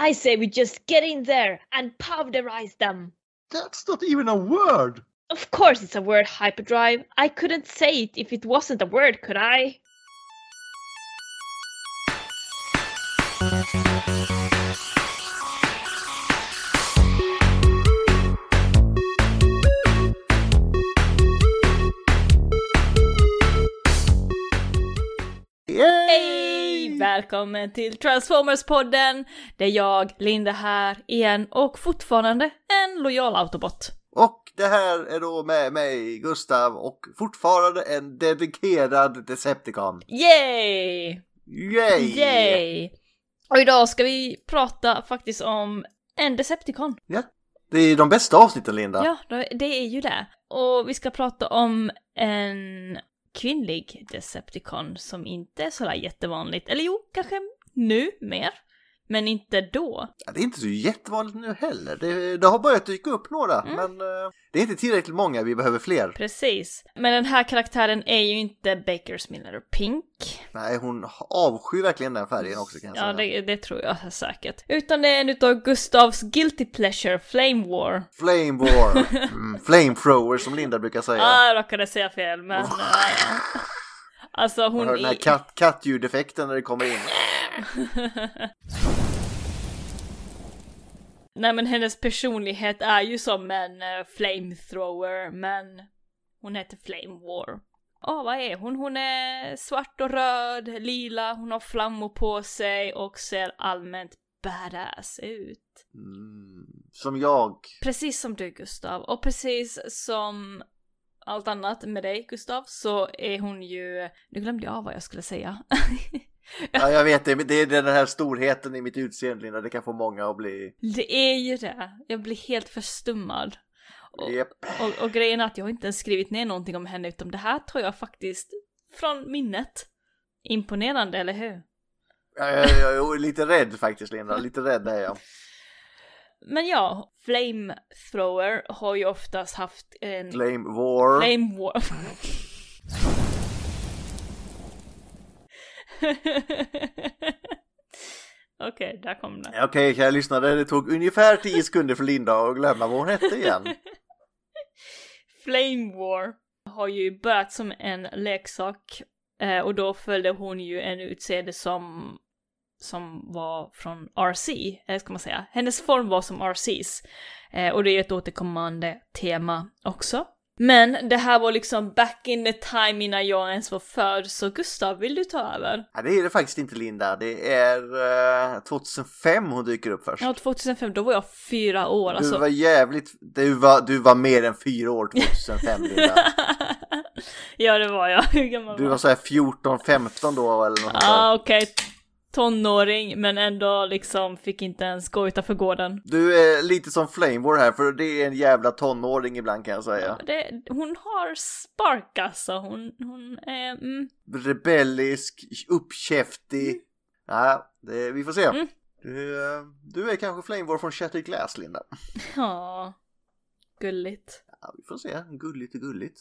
I say we just get in there and powderize them. That's not even a word! Of course it's a word, hyperdrive. I couldn't say it if it wasn't a word, could I? Välkommen till Transformers-podden! Det är jag, Linda här igen och fortfarande en lojal autobot. Och det här är då med mig, Gustav, och fortfarande en dedikerad Decepticon. Yay! Yay! Yay! Och idag ska vi prata faktiskt om en Decepticon. Ja, det är de bästa avsnitten, Linda. Ja, det- det är ju det. Och vi ska prata om en kvinnlig Decepticon som inte är sådär jättevanligt. Eller jo, kanske nu mer. Men inte då. Ja, det är inte så jättevanligt nu heller. Det, det har börjat dyka upp några, Mm. men eh, det är inte tillräckligt många. Vi behöver fler. Precis. Men den här karaktären är ju inte Bakers Miller Pink. Nej, hon avskyr verkligen den färgen också kan jag Ja, säga. det, det tror jag säkert. Utan det är en utav Gustavs Guilty Pleasure, Flame War. Flame War. Mm, flamethrower som Linda brukar säga. Ah, jag råkade säga fel, men... ja. Alltså Man hon hör den här är... katt, kattljudeffekten när det kommer in. Nej men hennes personlighet är ju som en uh, flamethrower, men hon heter Flame War. Ja, vad är hon? Hon är svart och röd, lila, hon har flammor på sig och ser allmänt badass ut. Mm, som jag. Precis som du Gustav, och precis som allt annat med dig Gustav, så är hon ju... Nu glömde jag vad jag skulle säga. Ja, jag vet det. Det är den här storheten i mitt utseende, Linda. Det kan få många att bli... Det är ju det. Jag blir helt förstummad. Och, Japp. och, och grejen är att jag inte ens skrivit ner någonting om henne, utan det här tar jag faktiskt från minnet. Imponerande, eller hur? Jag, jag, jag är lite rädd faktiskt, Linda. Lite rädd är jag. Men ja, Flamethrower har ju oftast haft en... Flame War. Flame War. Okej, där kom den. Okej, kära lyssnare. Det tog ungefär 10 sekunder för Linda att glömma vad hon hette igen. Flame War har ju börjat som en leksak eh, och då följde hon ju en utseende som som var från RC, eller ska man säga. Hennes form var som RCs. Eh, och det är ett återkommande tema också. Men det här var liksom back in the time innan jag ens var född, så Gustav, vill du ta över? Ja, det är det faktiskt inte, Linda. Det är eh, 2005 hon dyker upp först. Ja, 2005, då var jag fyra år alltså. Du var jävligt... Du var, du var mer än fyra år 2005, Linda. ja, det var jag. Hur gammal Du var var så här 14-15 då eller något Ja, där. okej. Tonåring, men ändå liksom fick inte ens gå utanför gården. Du är lite som Flame War här, för det är en jävla tonåring ibland kan jag säga. Det, hon har spark alltså. Hon, hon är... Mm, Rebellisk, uppkäftig. Ja, det, vi får se. Mm. Du, du är kanske Flame War från Shattered Glass, Linda. ja, gulligt. Ja, vi får se. Gulligt och gulligt.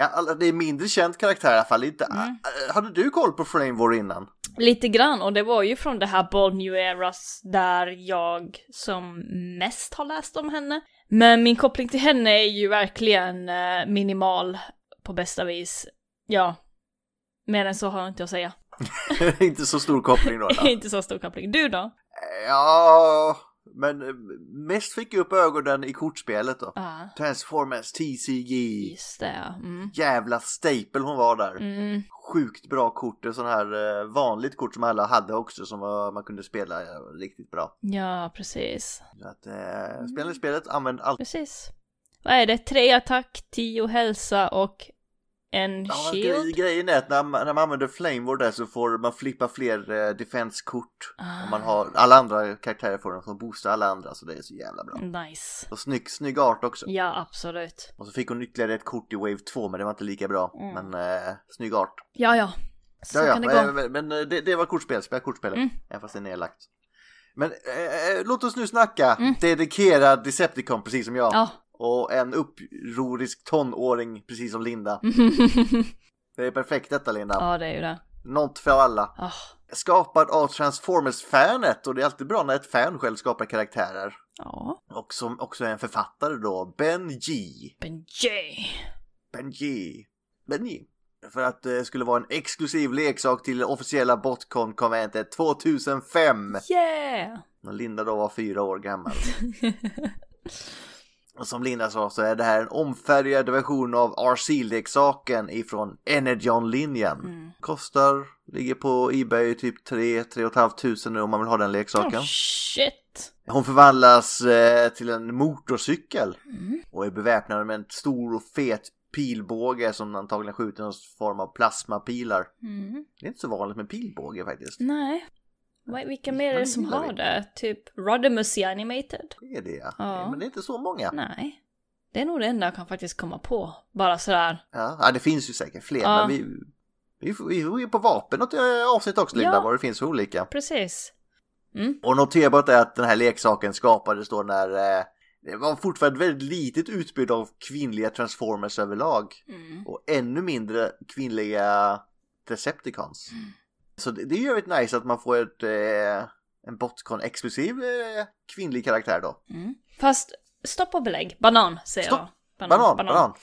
Ja, det är mindre känd karaktär i alla fall. Inte, Mm. äh, hade du koll på Flame War innan? Lite grann, och det var ju från det här Bold New Eras där jag som mest har läst om henne. Men min koppling till henne är ju verkligen eh, minimal på bästa vis. Ja, mer än så har jag inte att säga. inte så stor koppling då. då. inte så stor koppling. Du då? Ja, men eh, mest fick jag upp ögonen i kortspelet då. Ja, Transformers TCG. just det. Mm. Jävla staple hon var där. Mm. Sjukt bra kort, ett sån här eh, vanligt kort som alla hade också som var, man kunde spela riktigt bra. Ja, precis. Så att, eh, spela spelet, använd allt. Precis. Vad är det? Tre attack, tio hälsa och en Ja, shield? grej, grejen är att när man, när man använder Flame War där så får man flippa fler eh, defense-kort. Ah. Man har, alla andra karaktärer får de som boostar alla andra så det är så jävla bra. Nice. Och snygg, snygg art också. Ja, absolut. Och så fick hon ytterligare ett kort i Wave 2 men det var inte lika bra. Mm. Men eh, snygg art. Ja, ja. Så Ja, ja, kan det gå. men, men, eh, det, det var kortspel, spela kortspelet. Mm. Även fast det är nedlagt. Men eh, låt oss nu snacka Mm. dedikerad Decepticon precis som jag. Ja. Och en upprorisk tonåring precis som Linda. Det är perfekt detta Linda. ja, det är ju det. Något för alla. Ah, skapad av Transformers-fanet och det är alltid bra när ett fan själv skapar karaktärer. Ja. Och som också är en författare då, Ben G. Ben J. Ben G. Ben G. För att det skulle vara en exklusiv leksak till officiella Botcon-konventet 2005. Yeah! När Linda då var fyra år gammal. Och som Linda sa så är det här en omfärgad version av RC-leksaken ifrån Energon-linjen. Mm. Kostar, ligger på Ebay typ 3 3 tusen nu om man vill ha den leksaken. Oh shit! Hon förvandlas eh, till en motorcykel Mm. och är beväpnad med en stor och fet pilbåge som antagligen skjuter någon form av plasmapilar. Mm. Det är inte så vanligt med pilbåge faktiskt. Nej. Vilka mer är det som har det. Typ Rodimus Animated? Det är det ja. Ja. Men det är inte så många. Nej. Det är nog det enda jag kan faktiskt komma på. Bara sådär. Ja, ja det finns ju säkert fler Ja. men vi, vi, vi får ju på vapen något eh, avsnitt också Linda Ja. vad det finns för olika. Precis. Mm. Och noterbart är att den här leksaken skapades då när eh, det var fortfarande väldigt litet utbud av kvinnliga transformers överlag. Mm. Och ännu mindre kvinnliga Decepticons. Så det, det är ju väldigt nice att man får ett, eh, en Botcon exklusiv eh, kvinnlig karaktär då. Mm. Fast stopp och belägg. Banan säger Stopp. jag. Banan, banan.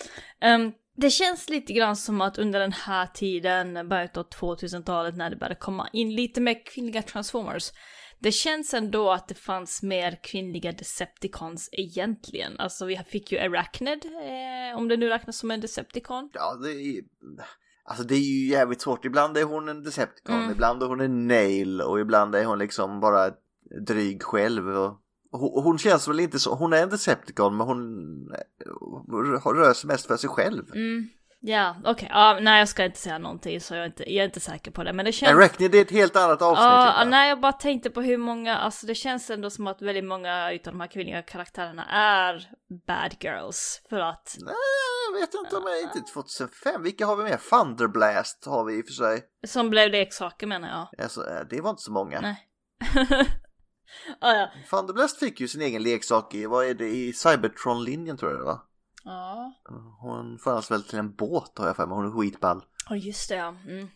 Ehm, det känns lite grann som att under den här tiden, början av 2000-talet när det började komma in lite mer kvinnliga transformers. Det känns ändå att det fanns mer kvinnliga Decepticons egentligen. Alltså vi fick ju Arachnid, eh, om det nu räknas som en Decepticon. Ja, det är, alltså det är ju jävligt svårt. Ibland är hon en Decepticon, Mm. ibland är hon en Nail och ibland är hon liksom bara dryg själv. Och, hon- hon känns väl inte så, hon är en Decepticon men hon eh, rör sig mest för sig själv. Mm. Ja, okej. Ja, nej, jag ska inte säga någonting så jag är inte, jag är inte säker på det. Men det känns... Arachnid är ett helt annat avsnitt. Ja, Linda. nej jag bara tänkte på hur många, alltså det känns ändå som att väldigt många utav de här kvinnliga karaktärerna är bad girls. För att, Nej, jag vet inte om det är inte 2005. Vilka har vi med? Thunderblast har vi i och för sig. som blev leksaker menar jag. Alltså, eh, det var inte så många. Nej. ah, ja. Thunderblast fick ju sin egen leksak i, vad är det, i Cybertron-linjen tror jag det var. Ja. Hon förvandlas väl till en båt har jag för mig, hon är skitball. Ja, just det ja. Mm.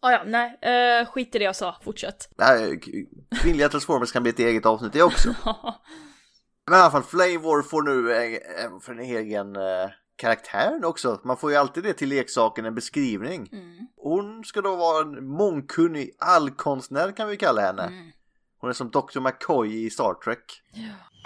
Ah, ja, nej, uh, skit i det jag sa, fortsätt. Nej, kvinnliga Transformers kan bli ett eget avsnitt det också. Men i alla fall, Flame War får nu eh, eh, för en egen eh, karaktär också. Man får ju alltid det till leksaken, en beskrivning. mm. Hon ska då vara en mångkunnig allkonstnär kan vi kalla henne. Mm. Hon är som Dr. McCoy i Star Trek.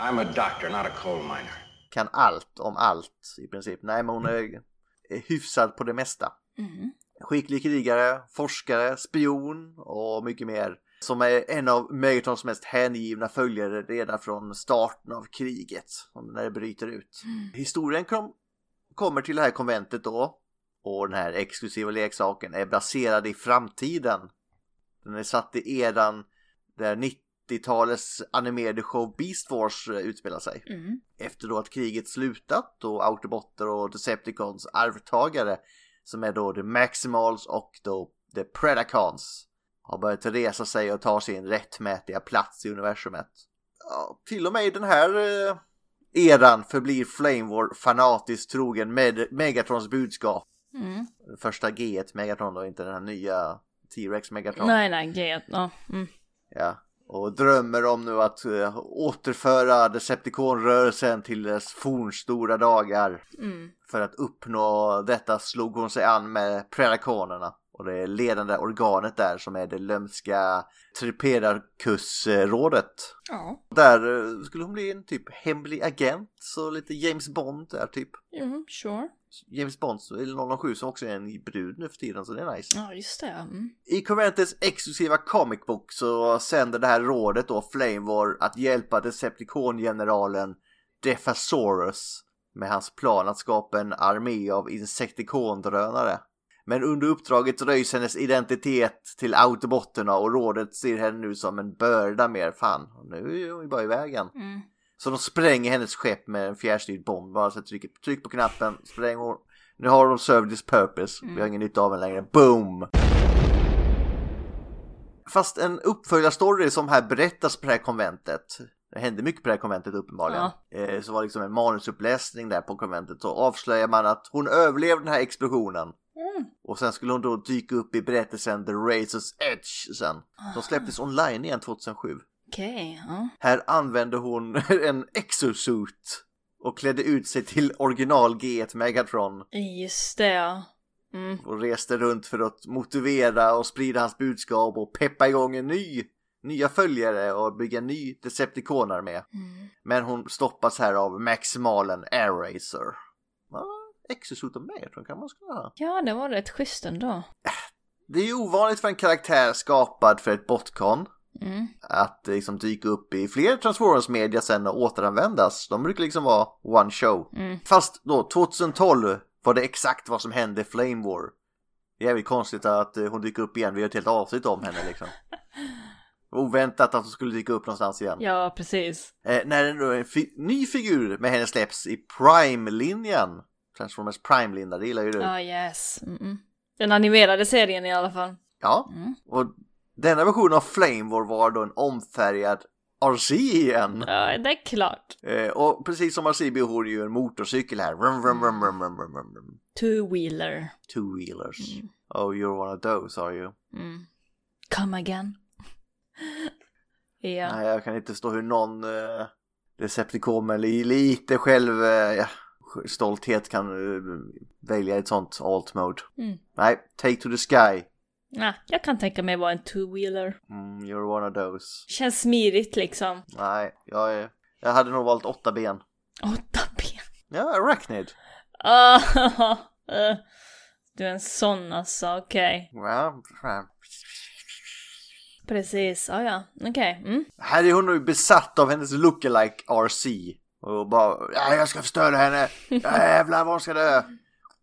I'm a doctor, not a coal miner. Kan allt om allt i princip. Nej, men hon är, är hyfsad på det mesta. Mm. Skicklig krigare, forskare, spion och mycket mer. Som är en av Megatrons mest hängivna följare redan från starten av kriget. När det bryter ut. Historien kom, kommer till det här konventet då. Och den här exklusiva leksaken är baserad i framtiden. Den är satt i eran där 90-talets animerade show Beast Wars eh, utspelar sig. Mm. Efter då att kriget slutat och Autobotter och Decepticons arvtagare som är då The Maximals och då The Predacons har börjat resa sig och ta sin rättmätiga plats i universumet. Ja, till och med i den här eh, eran förblir Flame War fanatiskt trogen med Megatrons budskap. Mm. Första G1 Megatron då, inte den här nya T-Rex Megatron. Nej, nej, G. Ja. Mm. Ja, och drömmer om nu att uh, återföra Decepticon-rörelsen till dess fornstora dagar. Mm. För att uppnå detta slog hon sig an med Predaconerna. Och det ledande organet där som är det lömska Tripedarkus-rådet. Ja. Där eh, skulle hon bli en typ hemlig agent, så lite James Bond där typ. Mm, sure. James Bond, eller 007 som också är en brud nu för tiden, så det är nice. Ja, just det. Mm. I Conventets exklusiva comic book så sänder det här rådet då Flame War att hjälpa Decepticon-generalen Defasaurus med hans plan att skapa en armé av Insecticon-drönare. Men under uppdraget röjs hennes identitet till autobotterna och rådet ser henne nu som en börda mer. Fan, nu är hon ju bara i vägen. Mm. Så de spränger hennes skepp med en fjärrstyrd bomb. Bara så tryck, tryck på knappen, spräng hon. Nu har de served this purpose. Vi har ingen nytta av den längre. Boom! Fast en uppföljarstory som här berättas på det här konventet. Det hände mycket på det här konventet uppenbarligen. Eh, så var det liksom en manusuppläsning där på konventet. Så avslöjar man att hon överlevde den här explosionen. Och sen skulle hon då dyka upp i berättelsen The Razor's Edge sen. Som släpptes online igen 2007. Okej, ja. Här använde hon en exosuit och klädde ut sig till original G1 Megatron Just det, ja. Mm. och reste runt för att motivera och sprida hans budskap och peppa igång en ny, nya följare och bygga en ny Decepticoner med. Men hon stoppas här av Maximalen Air Racer. Ja, exosuit och Megatron kan man ha. Ja, det var rätt schysst ändå. Det är ju ovanligt för en karaktär skapad för ett botcon Mm. att liksom dyka upp i fler Transformers-media sen och återanvändas. De brukar liksom vara one show. Mm. Fast då 2012 var det exakt vad som hände i Flame War. Jävligt konstigt att eh, hon dyker upp igen. Vi har ett helt avsnitt om henne liksom. Oväntat att hon skulle dyka upp någonstans igen. Ja, precis. Eh, när en, fi- ny figur med henne släpps i Prime-linjen. Transformers Prime-linjen, det gillar ju du. Ja, yes. Mm-mm. Den animerade serien i alla fall. Ja, Mm. och denna version av Flame var då en omfärgad RC igen. Ja, det är klart. Eh, och precis som RC behöver hon ju en motorcykel här. Vrum, vrum, vrum, vrum, vrum, vrum, vrum. Two-wheeler. Two wheelers. Oh, you're one of those are you? Mm. Come again. ja. Nej, jag kan inte förstå hur någon eh, Decepticon med li- lite själv eh, stolthet kan eh, välja ett sånt alt mode. Mm. Nej, take to the sky. Ja. Jag kan tänka mig vara en two-wheeler. Mm, you're one of those. Känns smidigt liksom. Nej, jag, är, jag hade nog valt åtta ben. Åtta ben. Ja, arachnid. Ah, eh, du är en sån alltså, okej. Ja, ja. Precis, ah, ja, okej. Mm. Här är hon nu besatt av hennes lookalike RC. Och bara, ja, jag ska förstöra henne. Jävlar hon ska dö.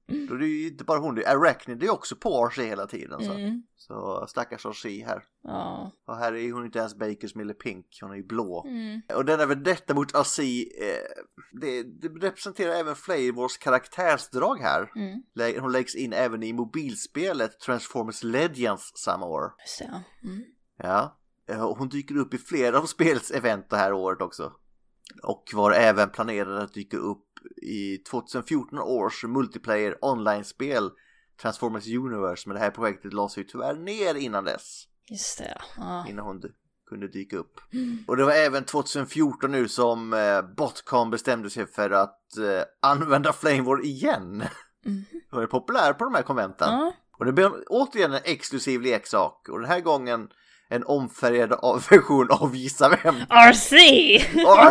Då är det ju inte bara hon, det är Arachnid, det är också på RC hela tiden. Så, Mm. så stackars RC här. Ja. Och här är hon inte ens Bakers Miller Pink, hon är ju blå. Mm. Och denna vendetta mot RC, eh, det, det representerar även Flavors karaktärsdrag här. Mm. Hon läggs in även i mobilspelet Transformers Legends samma år. Ja. Mm. Ja, eh, och hon dyker upp i flera av spelets event det här året också. Och var även planerad att dyka upp i 2014 års multiplayer online-spel Transformers Universe. Men det här projektet lades ju tyvärr ner innan dess. Just det, ja. Innan hon kunde dyka upp. Och det var även 2014 nu som eh, Botcom bestämde sig för att eh, använda Flame War igen. Mm. Hon är populär på de här konventen. Ja. Och det blir återigen en exklusiv leksak och den här gången en omfärgad version av Gissa Vem. RC!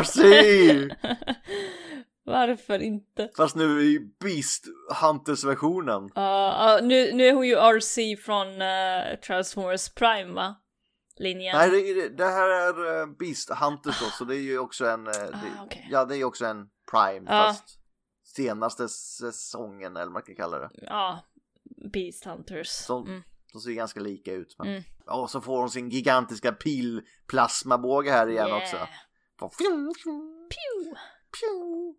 RC! Varför inte? Fast nu i Beast Hunters-versionen. Ja, ja, nu, nu är hon ju RC från eh, Transformers Prime, va? Linjen. Nej, det, det- det här är eh, Beast Hunters då, så det är ju också en... eh, Det, Ah, okej. Ja, det är ju också en Prime, fast senaste säsongen eller vad man kan kalla det. Ja, Beast Hunters. Så- Mm. De ser ganska lika ut. Men... Mm. Och så får hon sin gigantiska pilplasmabåge här igen Yeah. också. Pew! Pew.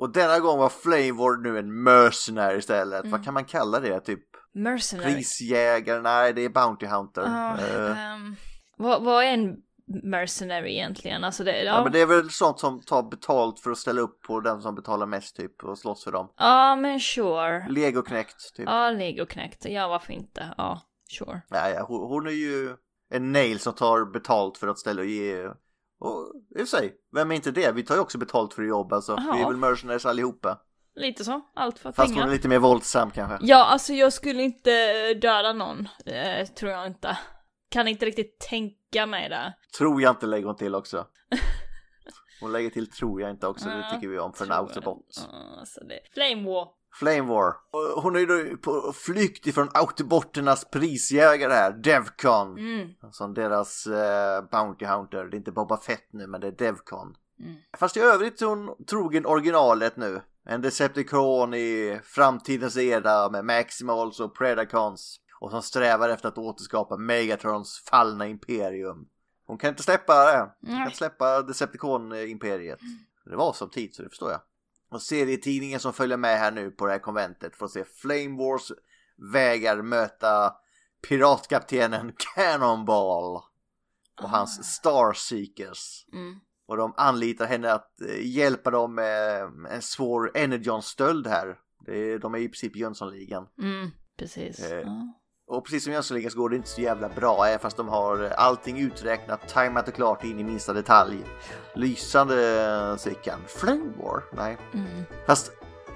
Och denna gång var Flavor nu en mercenary istället. Mm. Vad kan man kalla det? Typ Mercenary. prisjägare? Nej, det är Bounty Hunter. Ja, Eh, ehm, vad, vad är en mercenary egentligen? Alltså det, ja, ja, men det är väl sånt som tar betalt för att ställa upp på den som betalar mest typ och slåss för dem. ja men sure. Legoknekt typ. Ja, Lego Connect. Ja, varför inte? Ja, sure. Ja, ja, hon, hon är ju en nail som tar betalt för att ställa och ge. Och i och för sig, vem är inte det? Vi tar ju också betalt för att jobba så Ja. vi är väl mercenaries allihopa. Lite så. Allt för Fast hon pengar. är lite mer våldsam kanske. Ja, alltså jag skulle inte döda någon. Eh, tror jag inte. Kan inte riktigt tänka mig det. Tror jag inte lägger hon till också. Hon lägger till tror jag inte också, det tycker vi om för en autobot. Alltså det. Flame War. Flame War. Hon är ju på flykt ifrån autobotternas prisjägare här, Devcon. Mm. Som deras eh, Bounty Hunter. Det är inte Boba Fett nu, men det är Devcon. Mm. Fast i övrigt är hon trogen originalet nu. En Decepticon i framtidens era med Maximals och Predacons. Och som strävar efter att återskapa Megatrons fallna imperium. Hon kan inte släppa det. Hon kan inte släppa Decepticon-imperiet. Det var som tid så det förstår jag. Och serietidningen som följer med här nu på det här konventet får se Flame Wars vägar möta piratkaptenen Cannonball och hans Starseekers. Mm. Och de anlitar henne att eh, hjälpa dem med en svår Energon-stöld här. De är i princip Jönssonligan. Mm. Precis. Eh, Ja. Och precis som Jönssonligan så går det inte så jävla bra även fast de har allting uträknat, tajmat och klart in i minsta detalj. Lysande Sickan. Flame War? Nej. Mm. Fast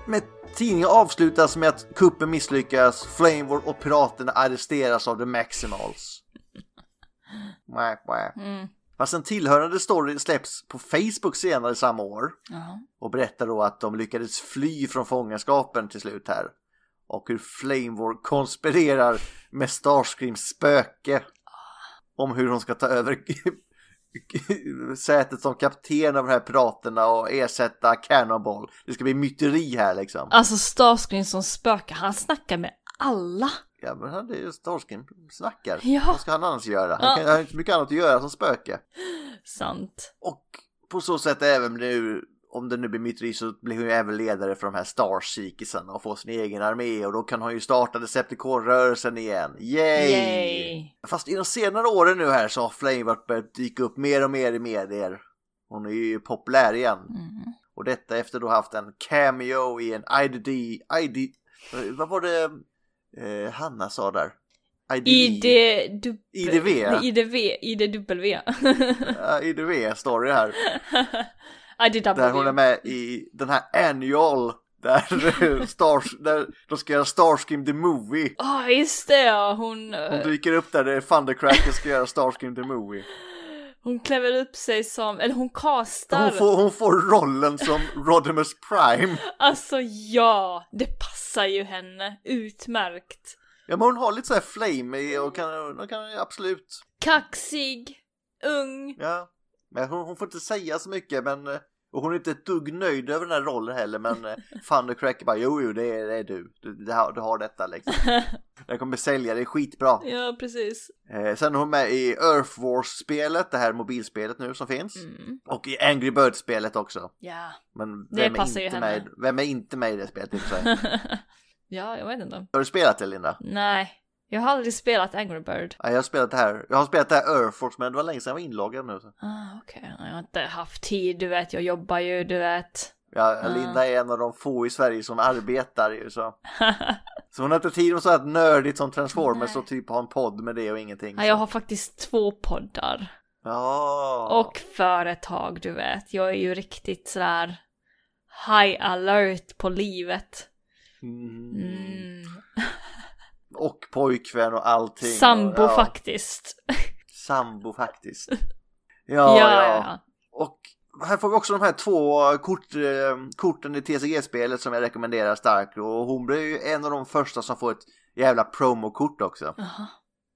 med tidningen avslutas med att kuppen misslyckas, Flame War och piraterna arresteras av The Maximals. Mwah, mwah. Mm. Fast en tillhörande story släpps på Facebook senare samma år Ja. och berättar då att de lyckades fly från fångenskapen till slut här. Och hur Flame War konspirerar med Starscreams spöke om hur hon ska ta över sätet som kapten av de här piraterna och ersätta Cannonball. Det ska bli myteri här liksom. Alltså Starscream som spökar, han snackar med alla. Ja men han- det är ju Starscream snackar. Ja. Vad ska han annars göra? Han Ja. kan, han har inte mycket annat att göra som spöke. Sant. Och på så sätt även nu, om det nu blir myteri så blir hon ju även ledare för de här Starseekersarna och får sin egen armé och då kan hon ju starta Decepticon-rörelsen igen. Yay! Yay! Fast i de senare åren nu här så har Flame börjat dyka upp mer och mer i medier. Hon är ju populär igen. Mm. Och detta efter då haft en cameo i en IDD, ID, vad var det eh, Hanna sa där? IDD? ID... IDV. Nej, IDV. IDW. Ja, IDV-story här. IDW. Där hon är med i den här annual där, Stars, där de ska göra Starscream the Movie. Ja, just det ja. Hon, eh, Hon dyker upp där det är Thundercracker ska göra Starscream the Movie. hon kläver upp sig som, eller hon castar. Hon får, hon får rollen som Rodimus Prime. Alltså ja, det passar ju henne utmärkt. Ja men hon har lite så här flame i och kan, hon kan absolut, Kaxig, ung. ja. Men hon, hon får inte säga så mycket men eh, och hon är inte ett dugg nöjd över den här rollen heller men eh, Thundercracker bara jo jo det är, det är du. Du, du, har, du har detta liksom. Jag kommer sälja det skitbra. Ja, precis. Eh, sen är hon med i Earth Wars-spelet, det här mobilspelet nu som finns. Mm. Och i Angry Birds-spelet också. Ja. Men Det är, passar ju inte henne. med, vem är inte med i det spelet? i och för sig? ja, jag vet inte. Har du spelat det Linda? Nej, jag har aldrig spelat Angry Bird. Ja, jag har spelat det här. Jag har spelat det här Earth Wars men det var länge sedan jag var inloggad nu. Ah, okej. Jag har inte haft tid, du vet. Jag jobbar ju, du vet. Ja. Linda är en av de få i Sverige som arbetar ju så. Så hon har inte tid med så här nördigt som Transformers Nej. och typ ha en podd med det och ingenting. ja, jag har faktiskt två poddar. Ja. Och företag, du vet. Jag är ju riktigt sådär high alert på livet. Mm. Pojkvän och allting. Sambo och, ja, faktiskt. Sambo faktiskt. ja, Ja, ja. ja. Och här får vi också de här två kort, eh, korten i TCG-spelet som jag rekommenderar starkt. Och hon blir ju en av de första som får ett jävla promokort också. Jaha.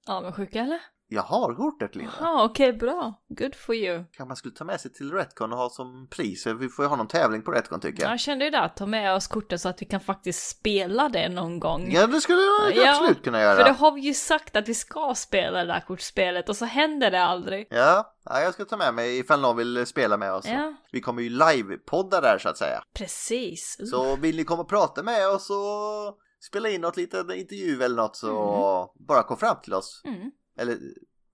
Ja, men sjuka eller? Jag har kortet Linda. Ja, okej, bra. Good for you. Kanske man skulle ta med sig till Retcon och ha som pris. Vi får ju ha någon tävling på Retcon tycker jag. Jag kände ju det, ta med oss kortet så att vi kan faktiskt spela det någon gång. Ja, det skulle jag Ja, absolut kunna göra. För det har vi ju sagt att vi ska spela det där kortspelet och så händer det aldrig. Ja, ja, jag ska ta med mig ifall någon vill spela med oss. Ja, Vi kommer ju live-podda där så att säga. precis. Uh. Så vill ni komma och prata med oss och spela in något litet intervju eller något så bara kom fram till oss. Mm. Eller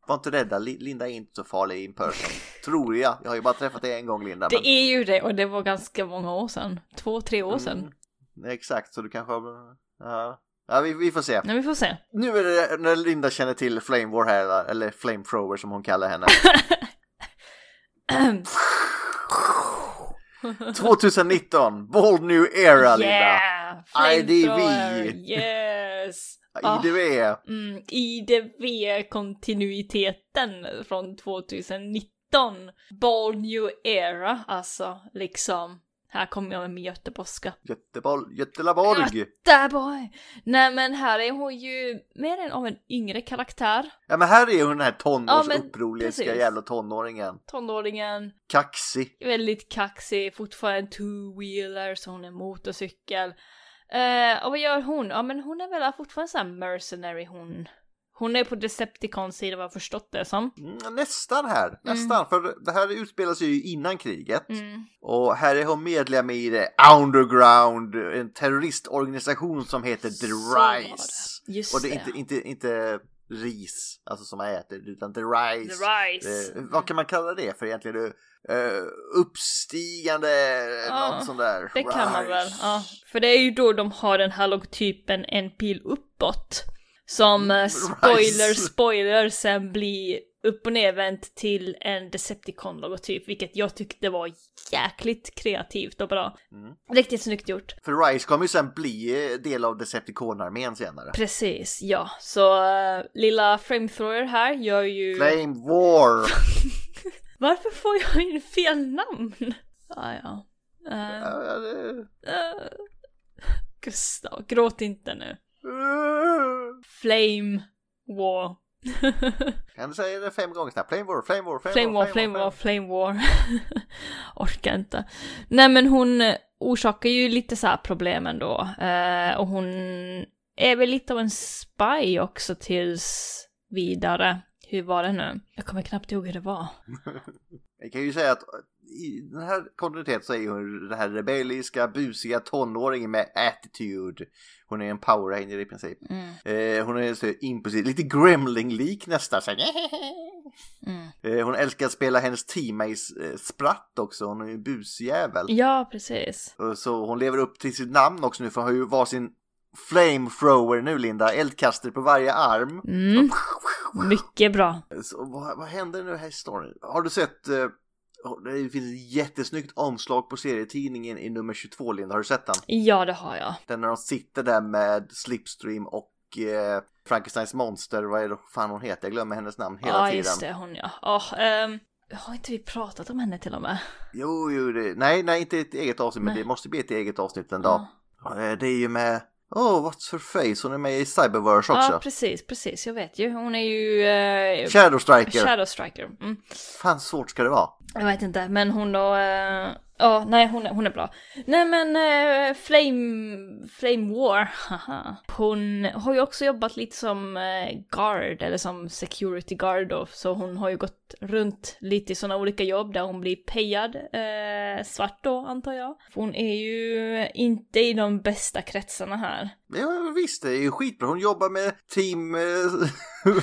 var inte rädda, Li- Linda är inte så farlig in person. Tror jag. Jag har ju bara träffat dig en gång Linda. Det är ju det och det var ganska många år sedan. Två, tre år sedan. Mm, exakt, så du kanske har... Ja, ja vi, vi får se. Nej, vi får se. Nu är det när Linda känner till Flame War här, eller Flamethrower som hon kallar henne. 2019, bold new era Linda. Yeah! IDV. Flamethrower, Yes! Ah, IDV. mm, IDV-kontinuiteten från 2019. Bold new era, alltså liksom. Här kommer jag med min göteborgska. Göteborg, Götelaborg. Boy! Nej men här är hon ju mer än av en yngre karaktär. Ja men här är hon den här Ja, tonårsupproriska precis. jävla tonåringen. Tonåringen, Kaxig. väldigt kaxig, fortfarande two-wheeler så hon är motorcykel. Eh, och vad gör hon? Ja men hon är väl fortfarande så här mercenary hon. Hon är på Decepticons sida vad jag förstått det som. Mm, nästan här, nästan. För det här utspelar sig ju innan kriget. Mm. Och här är hon medlem i det Underground, en terroristorganisation som heter The. Rise. Just Och det är inte, inte, inte ris, alltså som man äter, utan The Rise. The Rise. Eh, vad kan man kalla det för egentligen? Uh, uppstigande, Ja, något sånt där. Det kan man väl, ja. För det är ju då de har den här logotypen en pil uppåt. Som eh, spoiler, spoiler sen blir upp och nervänt till en Decepticon-logotyp, vilket jag tyckte var jäkligt kreativt och bra. Mm. Riktigt snyggt gjort. För Rise kommer ju sen bli eh, del av Decepticon-armén senare. Precis, ja. Så uh, lilla Flamethrower här gör ju... Flame War! Varför får jag in fel namn? Ah, ja. Eh, Ja, det- eh, Gustav, gråt inte nu. Flame War. Kan du säga det fem gånger snabbt? Flame War, Flame War, Flame, Flame War, Flame War, Flame War. Orkar inte. Nej men hon eh, orsakar ju lite så här problem ändå. Eh, och hon är väl lite av en spy också tills vidare. Hur var det nu? Jag kommer knappt ihåg hur det var. Jag kan ju säga att i den här kontinuiteten så är hon den här rebelliska, busiga tonåringen med attitude. Hon är en power ranger i princip. Mm, Eh, hon är så impulsiv, lite gremling-lik nästan. Så mm. eh, hon älskar att spela hennes teammates eh, spratt också. Hon är ju en busjävel. Ja, precis. Och Så hon lever upp till sitt namn också nu för hon har ju varsin flamethrower nu Linda. Eldkastare på varje arm. Mm. Mycket bra. Så vad, vad händer nu här i storyn? Har du sett eh, det finns ett jättesnyggt omslag på serietidningen i nummer 22 Linda, har du sett den? Ja, det har jag. Den när de sitter där med Slipstream och eh, Frankensteins monster, vad är det fan hon heter? Jag glömmer hennes namn hela Ja, tiden. just det, hon ja. Oh, ehm, har inte vi pratat om henne till och med? Jo, jo, det, nej, nej, inte ett eget avsnitt, men Nej. det måste bli ett eget avsnitt en dag. Eh, Det är ju med, åh, oh, what's her face? Hon är med i Cyberverse också. Ja, precis, precis. Jag vet ju. Hon är ju... Eh, Shadow Striker. Shadow Striker. Mm. Fan svårt ska det vara. Jag vet inte, men hon då... eh, Ja, nej hon, är- hon är bra. Nej men eh, Flame, Flame War, haha. Hon har ju också jobbat lite som eh, guard, eller som security guard då. Så hon har ju gått runt lite i sådana olika jobb där hon blir pejad, eh, svart då antar jag. Hon är ju inte i de bästa kretsarna här. Ja, visst, det är ju skitbra. Hon jobbar med Team, eh,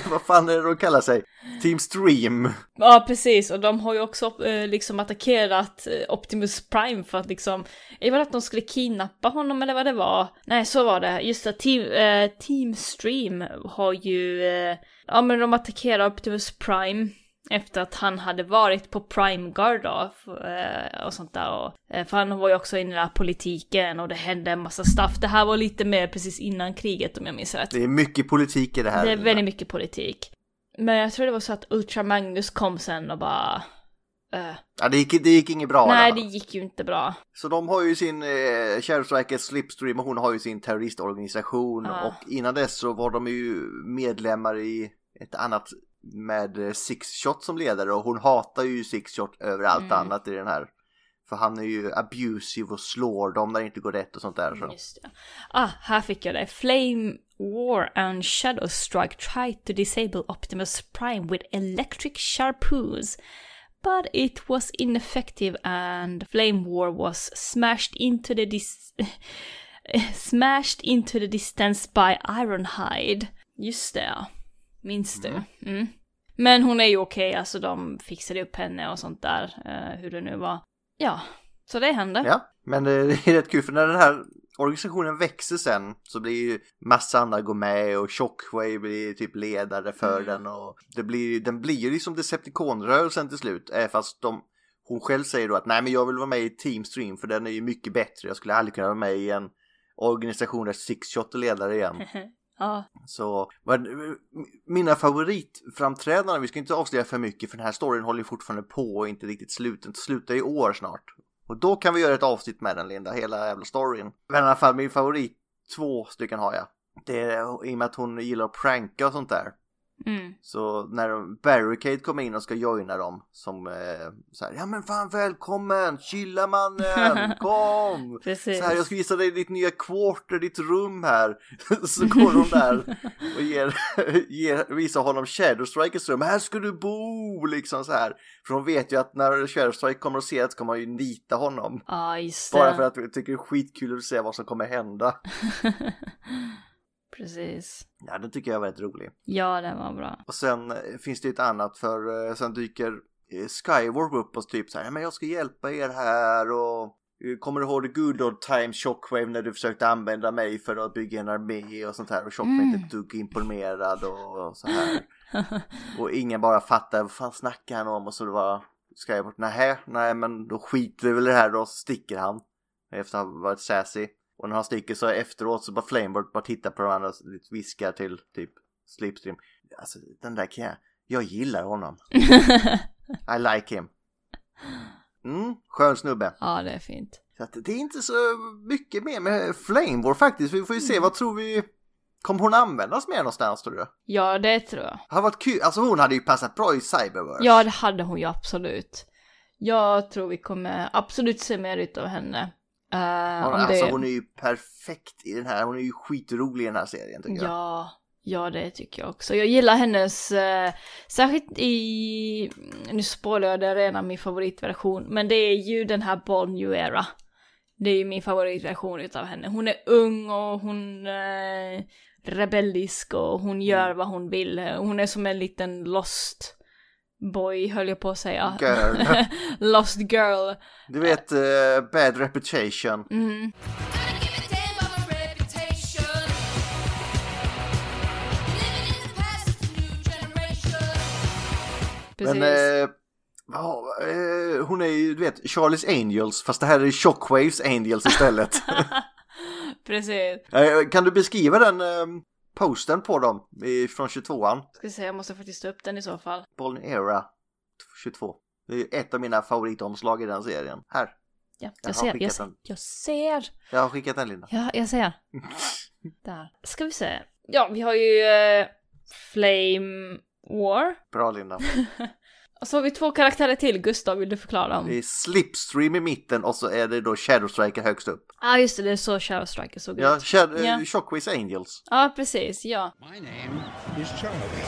vad fan är det de kallar sig? Team Stream. Ja, precis. Och de har ju också eh, liksom attackerat eh, Optimus Prime för att liksom... Det var att de skulle kidnappa honom eller vad det var. Nej, så var det. Just det, Team, eh, Team Stream har ju... Eh, ja, men de attackerar Optimus Prime. Efter att han hade varit på Prime Guard då, eh, och sånt där. Och, eh, för han var ju också inne i den här politiken och det hände en massa stuff. Det här var lite mer precis innan kriget om jag minns rätt. Det är mycket politik i det här. Det är väldigt mycket politik. Men jag tror det var så att Ultra Magnus kom sen och bara... eh, Ja, det gick, det gick inget bra. nej, där. det gick ju inte bra. Så de har ju sin eh, Striker Slipstream och hon har ju sin terroristorganisation. Ja. Och innan dess så var de ju medlemmar i ett annat med eh, Six Shot som ledare och hon hatar ju Six Shot över allt Mm. annat i den här. För han är ju abusive och slår dem när det inte går rätt och sånt där. Så. Just det. Ah, här fick jag det. Flame War and Shadow Strike tried to disable Optimus Prime with electric sharpoos. But it was ineffective and Flame War was smashed into the dis- smashed into the distance by Ironhide. Just det. Minns du? Mm. Men hon är ju okej, alltså de fixade upp henne och sånt där, eh, hur det nu var. Ja, så det hände. Ja, men eh, det är rätt kul för när den här organisationen växer sen så blir ju massa andra går med och Shockwave blir typ ledare för Mm. den och det blir, den blir ju liksom Decepticon-rörelsen till slut. Äh, fast de, hon själv säger då att nej men jag vill vara med i Team Stream för den är ju mycket bättre. Jag skulle aldrig kunna vara med i en organisation där Six Shot är ledare igen. ja, Så men, eh, mina favoritframträdanden, vi ska inte avslöja för mycket för den här storyn håller ju fortfarande på och inte riktigt slut. Den slutar i år snart. Och då kan vi göra ett avsnitt med den Linda, hela jävla storyn. Men i alla fall min favorit, två stycken har jag. Det är i och med att hon gillar att pranka och sånt där mm. Så när de- Barricade kommer in och ska joina dem som eh, så här, ja men fan välkommen, chilla mannen, kom! Precis. Så här, jag ska visa dig ditt nya quarter, ditt rum här. Så går de där och ger, ger, visar honom Shadow Strikers rum. Här ska du bo, liksom så här. För de vet ju att när Shadow Strike kommer och ser det så kommer man ju nita honom. Det. Bara för att vi tycker det är skitkul att se vad som kommer hända. Precis. Ja, det tycker jag är väldigt rolig. Ja, den var bra. Och sen eh, finns det ett annat för eh, sen dyker eh, Skyward upp och typ så här, men jag ska hjälpa er här och Kommer du ihåg the good old times Shockwave när du försökte använda mig för att bygga en armé och sånt här och Shockwave Mm. inte dugg imponerad och, och så här. Och ingen bara fattar vad fan snackar han om och så det var Skyward, nej, nej men då skiter vi väl i det här då, så sticker han. Efter att ha varit sassy. Och när han sticker så efteråt så bara Flamebird bara tittar på varandra och viskar till typ Slipstream. Alltså den där kan jag, jag gillar honom. I like him. Mm, skön snubbe. ja, det är fint. Så att det är inte så mycket mer med Flamebird faktiskt. Vi får ju se, vad tror vi? Kommer hon användas mer någonstans tror du? Ja, det tror jag. Det har varit kul, alltså hon hade ju passat bra i Cyberverse. Ja, det hade hon ju absolut. Jag tror vi kommer absolut se mer utav henne. Eh, Hon, alltså det... hon är ju perfekt i den här, hon är ju skitrolig i den här serien tycker jag. Ja, ja det tycker jag också. Jag gillar hennes, eh, särskilt i, nu spoilar jag det redan min favoritversion, men det är ju den här Born New Era. Det är ju min favoritversion utav henne. Hon är ung och hon är rebellisk och hon gör vad hon vill. Hon är som en liten lost boy höll jag på att säga. Girl. lost girl. Du vet, eh, Bad Reputation. Mm. Precis. Men eh, ja, eh, hon är ju, du vet, Charlies Angels, fast det här är Shockwaves Angels istället. Precis. Eh, kan du beskriva den posten på dem i, från 22an? Ska se, jag måste faktiskt ta upp den i så fall. Bollen Era 22. Det är ett av mina favoritomslag i den serien. Här, Ja, Jag jag ser, jag, den. jag ser. jag har skickat den Linda. Ja, jag ser. Där. Ska vi se. Ja, vi har ju eh, Flame War. Bra Linda. Och så har vi två karaktärer till. Gustav, vill du förklara Det dem? är Slipstream i mitten och så är det då Shadow Striker högst upp. Ja, ah, just det, det är så Shadow Striker såg Ja, ut. Shadow, Ja. eh, Shockwaves Angels. Ja, precis, ja. My name is Charlie.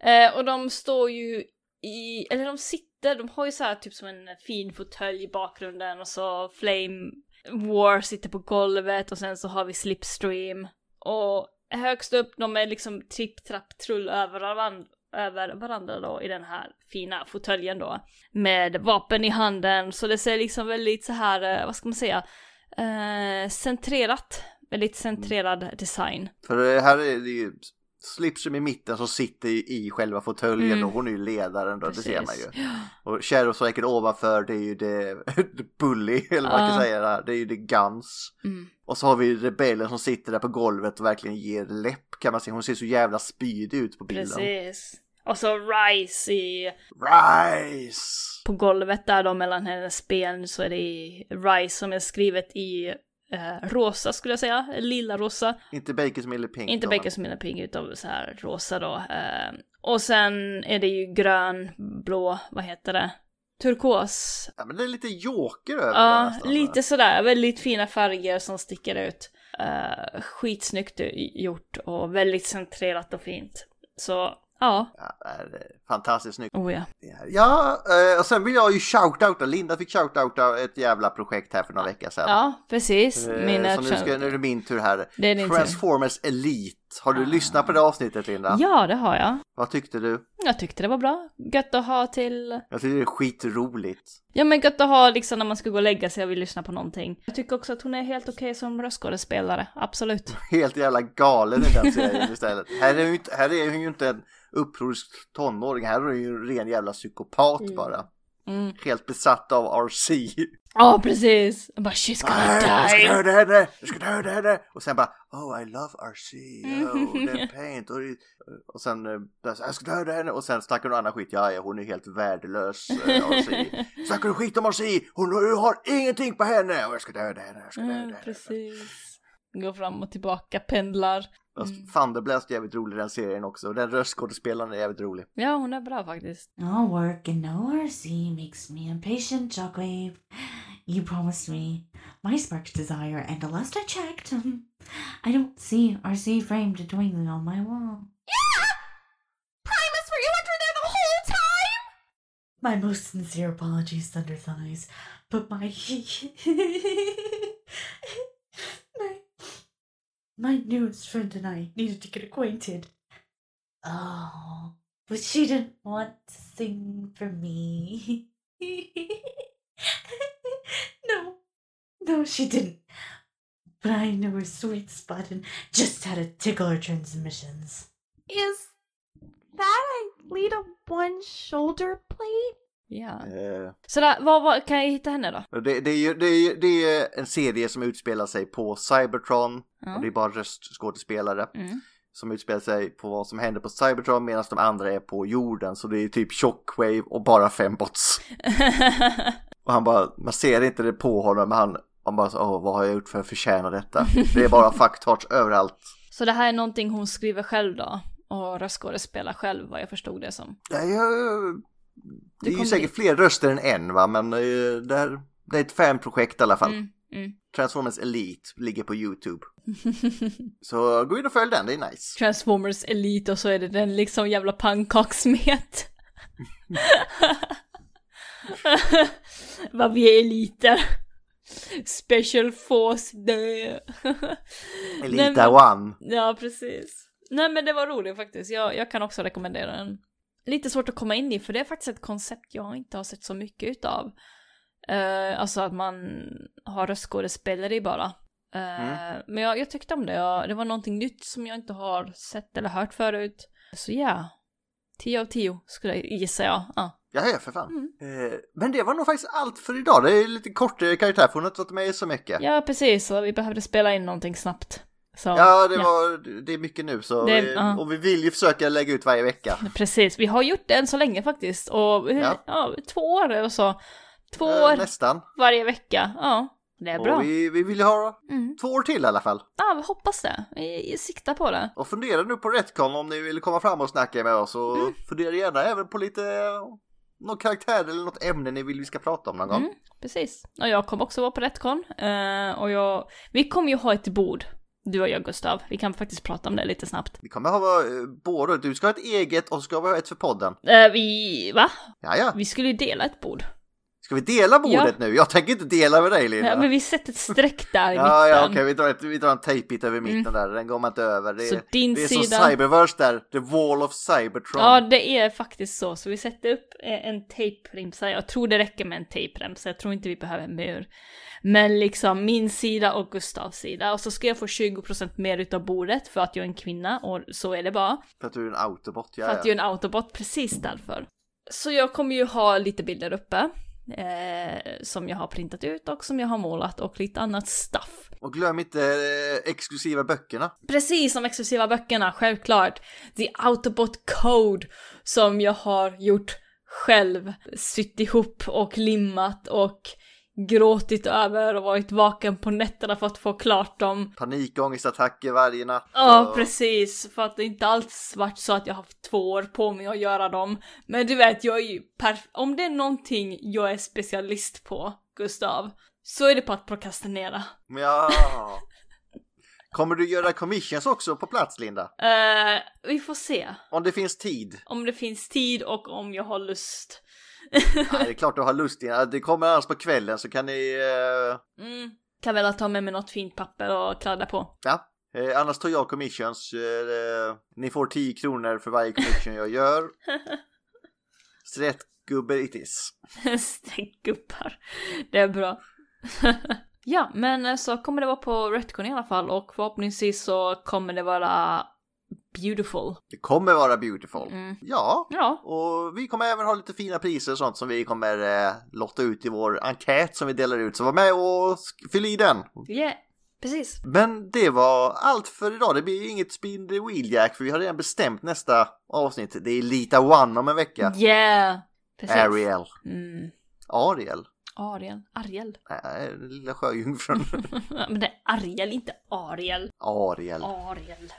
Eh, och de står ju i, eller de sitter, de har ju så här typ som en fin fåtölj i bakgrunden och så Flame War sitter på golvet och sen så har vi Slipstream. Och högst upp, de är liksom tripp, trapp, trull över varandra, över varandra då i den här fina fåtöljen då. Med vapen i handen, så det ser liksom väldigt så här, eh, vad ska man säga, eh, centrerat. Väldigt centrerad design. För det här är det ju Slipstream i mitten som sitter i själva fåtöljen Mm. och hon är ju ledaren då, det ser man Precis. ju. Och Striker ovanför det är ju det, the Bully, eller vad man kan Ja. säga. Det är ju The Guns. Mm. Och så har vi rebellen som sitter där på golvet och verkligen ger läpp kan man se. Hon ser så jävla spydig ut på bilden. Precis. Och så Rise i, Rise! på golvet där då mellan hennes ben så är det Rise som är skrivet i eh, rosa skulle jag säga, lilla rosa. Inte Bakers Miller Pink. Inte Bakers mina ping utan så här rosa då. Eh, och sen är det ju grön, blå, vad heter det? Turkos. Ja, men det är lite joker över Ja, nästan, lite sådär, väldigt fina färger som sticker ut. Uh, skitsnyggt gjort och väldigt centrerat och fint. Så, ja. Ja, det är fantastiskt snyggt. Oh ja. Ja, eh, och sen vill jag ju shoutouta, Linda fick shoutouta ett jävla projekt här för några veckor sedan. Ja, precis. Eh, Min så nu, ska, nu är det min tur här. Det är din tur. Ah. Transformers Elite. Har du lyssnat på det avsnittet Linda? Ja, det har jag. Vad tyckte du? Jag tyckte det var bra. Gött att ha till... Jag tycker det är skitroligt. Ja men gött att ha liksom när man ska gå och lägga sig och vill lyssna på någonting. Jag tycker också att hon är helt okej som röstskådespelare, absolut. Helt jävla galen i den serien istället. Här är, ju inte, här är hon ju inte en upprorisk tonåring, här är hon ju en ren jävla psykopat bara. Mm. Helt besatt av RC. Ja, precis! Jag bara she's gonna Nej, jag ska die! döda henne, jag ska döda henne. Och sen bara, oh I love RC, oh den paint. Och, och sen, eh, jag ska döda henne. Och sen snackar hon annan skit, ja, ja hon är helt värdelös eh, RC. Snackar du skit om RC, hon har ingenting på henne. Och jag ska döda henne, jag ska döda Mm, henne. precis. Går fram och tillbaka, pendlar. Fast Mm. Thunderblast är jävligt rolig den serien också. Den röstskådespelaren är jävligt rolig. Ja, hon är bra faktiskt. No work and no RC makes me impatient, Shockwave. You promised me my spark's desire, and the last I checked, I don't see RC framed dwingling on my wall. Yeah! Primus, were you under there the whole time? My most sincere apologies, Thunder Thighs, but my my newest friend and I needed to get acquainted. Oh, but she didn't want to sing for me. no, no, she didn't. But I knew her sweet spot and just had to tickle her transmissions. Is that a Lita one shoulder blade? Ja. Eh, Så där, vad kan jag hitta henne då? Det, det, är ju, det, är, det är en serie som utspelar sig på Cybertron Ja. och det är bara röstskådespelare Mm. som utspelar sig på vad som händer på Cybertron medan de andra är på jorden så det är typ Shockwave och bara fembots. Och han bara, man ser inte det på honom men han, han bara åh vad har jag gjort för att förtjäna detta? Det är bara fucktarts överallt. Så det här är någonting hon skriver själv då? Och röstskådespelar själv vad jag förstod det som. Ja, jag, det är ju säkert dit. fler röster än en va men eh, det, här, det är ett fanprojekt i alla fall. Mm, mm. Transformers Elite ligger på YouTube. Så gå in och följ den, det är nice. Transformers Elite och så är det den liksom jävla pannkaksmet. Vad vi är eliter. Special Force. Nej, Elita men- One. Ja, precis. Nej men det var roligt faktiskt. Jag, jag kan också rekommendera den. Lite svårt att komma in i för det är faktiskt ett koncept jag inte har sett så mycket utav. Uh, alltså att man har röstskådespelare i bara. Eh, Men jag, jag tyckte om det. Jag, det var någonting nytt som jag inte har sett eller hört förut. Så ja. 10 av 10 skulle jag gissa jag. Ja. Ja, ja för fan. Eh, men det var nog faktiskt allt för idag. Det är lite kortare karaktär för hon har inte varit med så mycket. ja, precis. Så vi behövde spela in någonting snabbt. Så, Ja, det, var, det är mycket nu så Det- vi, ja. och vi vill ju försöka lägga ut varje vecka. Precis, vi har gjort det än så länge faktiskt. Och Ja. ja. två år eller så. Två Eh, år nästan. varje vecka. Ja, det är bra. Och vi, vi vill ha Mm. två år till i alla fall. Ja, vi hoppas det. Vi siktar på det. Och fundera nu på Retcon om ni vill komma fram och snacka med oss och Mm. fundera gärna även på lite någon karaktär eller något ämne ni vill vi ska prata om någon gång. Mm, precis. Och jag kommer också vara på Retcon. Eh, och jag... Vi kommer ju ha ett bord, du och jag Gustav. Vi kan faktiskt prata om det lite snabbt. Vi kommer ha eh, båda, du ska ha ett eget och ska ha ett för podden. Eh, vi... Va? Ja, ja. Vi skulle ju dela ett bord. Ska vi dela bordet Ja. nu? Jag tänker inte dela med dig Linda. Ja, men vi sätter ett streck där i Ja, ja, mitten. okej, vi, drar ett, vi drar en tejpbit över mitten där, den går man inte över. Det, Så är- din det är som sida- Cyberverse där, The Wall of Cybertron. Ja, det är faktiskt så. Så vi sätter upp eh, en tejpremsa. Jag tror det räcker med en tejpremsa. Jag tror inte vi behöver en mur. Men liksom min sida och Gustavs sida. Och så ska jag få 20% mer utav bordet för att jag är en kvinna. Och så är det bara. För att du är en autobot, ja, För att ja. jag är en autobot, precis därför. Så jag kommer ju ha lite bilder uppe. Eh, som jag har printat ut och som jag har målat och lite annat stuff. Och glöm inte eh, exklusiva böckerna. Precis som exklusiva böckerna, självklart. The Autobot Code som jag har gjort själv. Sytt ihop och limmat och gråtit över och varit vaken på nätterna för att få klart dem. Panikångestattacker varje natt. Ja, och- precis. För att det inte alls varit så att jag haft två år på mig att göra dem. Men du vet, jag är ju perf- Om det är någonting jag är specialist på, Gustav, så är det på att prokrastinera. Ja. Kommer du göra commissions också på plats, Linda? Eh, vi får se. Om det finns tid? Om det finns tid och om jag har lust. Nej, det är klart du har lust. Det kommer annars på kvällen så kan ni... eh, Mm. Kan väl ta med mig något fint papper och kladda på. ja. Eh, annars tar jag commissions. Eh, ni får 10 kronor för varje commission jag gör. Gubbe it is. Stänkgubbar. Det är bra. ja, men eh, så kommer det vara på Retcon i alla fall och förhoppningsvis så kommer det vara beautiful. Det kommer vara beautiful. Mm. Ja. Ja, Och vi kommer även ha lite fina priser och sånt som vi kommer eh, lotta ut i vår enkät som vi delar ut. Så var med och fyll i den. yeah, precis. Men det var allt för idag. Det blir inget spin the wheel jack för vi har redan bestämt nästa avsnitt. Det är Lita One om en vecka. Yeah, precis. Ariel. Mm. Ariel. Ariel. Ariel. Nej, den lilla sjöjungfrun. Men det är Ariel, inte Ariel. Ariel. Ariel.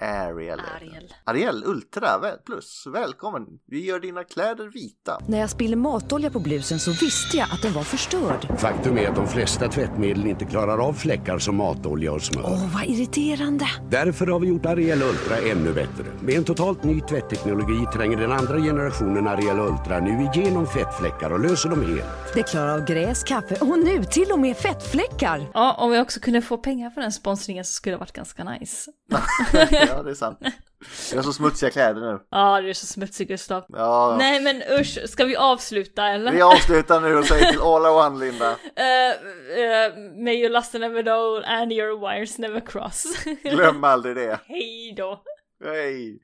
Ariel. Ariel. Ariel Ultra plus, välkommen. Vi gör dina kläder vita. När jag spiller matolja på blusen så visste jag att den var förstörd. Faktum är att de flesta tvättmedel inte klarar av fläckar som matolja och smör. Åh, vad irriterande! Därför har vi gjort Ariel Ultra ännu bättre. Med en totalt ny tvättteknologi tränger den andra generationen Ariel Ultra nu igenom fettfläckar och löser dem helt. Det klarar av gräs, kaffe och nu till och med fettfläckar. Ja, om vi också kunde få pengar för den sponsringen så skulle det varit ganska nice. ja, det är sant. Jag har så smutsiga kläder nu. Ja, du är så smutsig Gustav. Ja, Nej men usch, ska vi avsluta eller? vi avslutar nu och säger till all I one, Linda. Eh, eh, may your lust never know and your wires never cross. Glöm aldrig det. Hej då. Hej!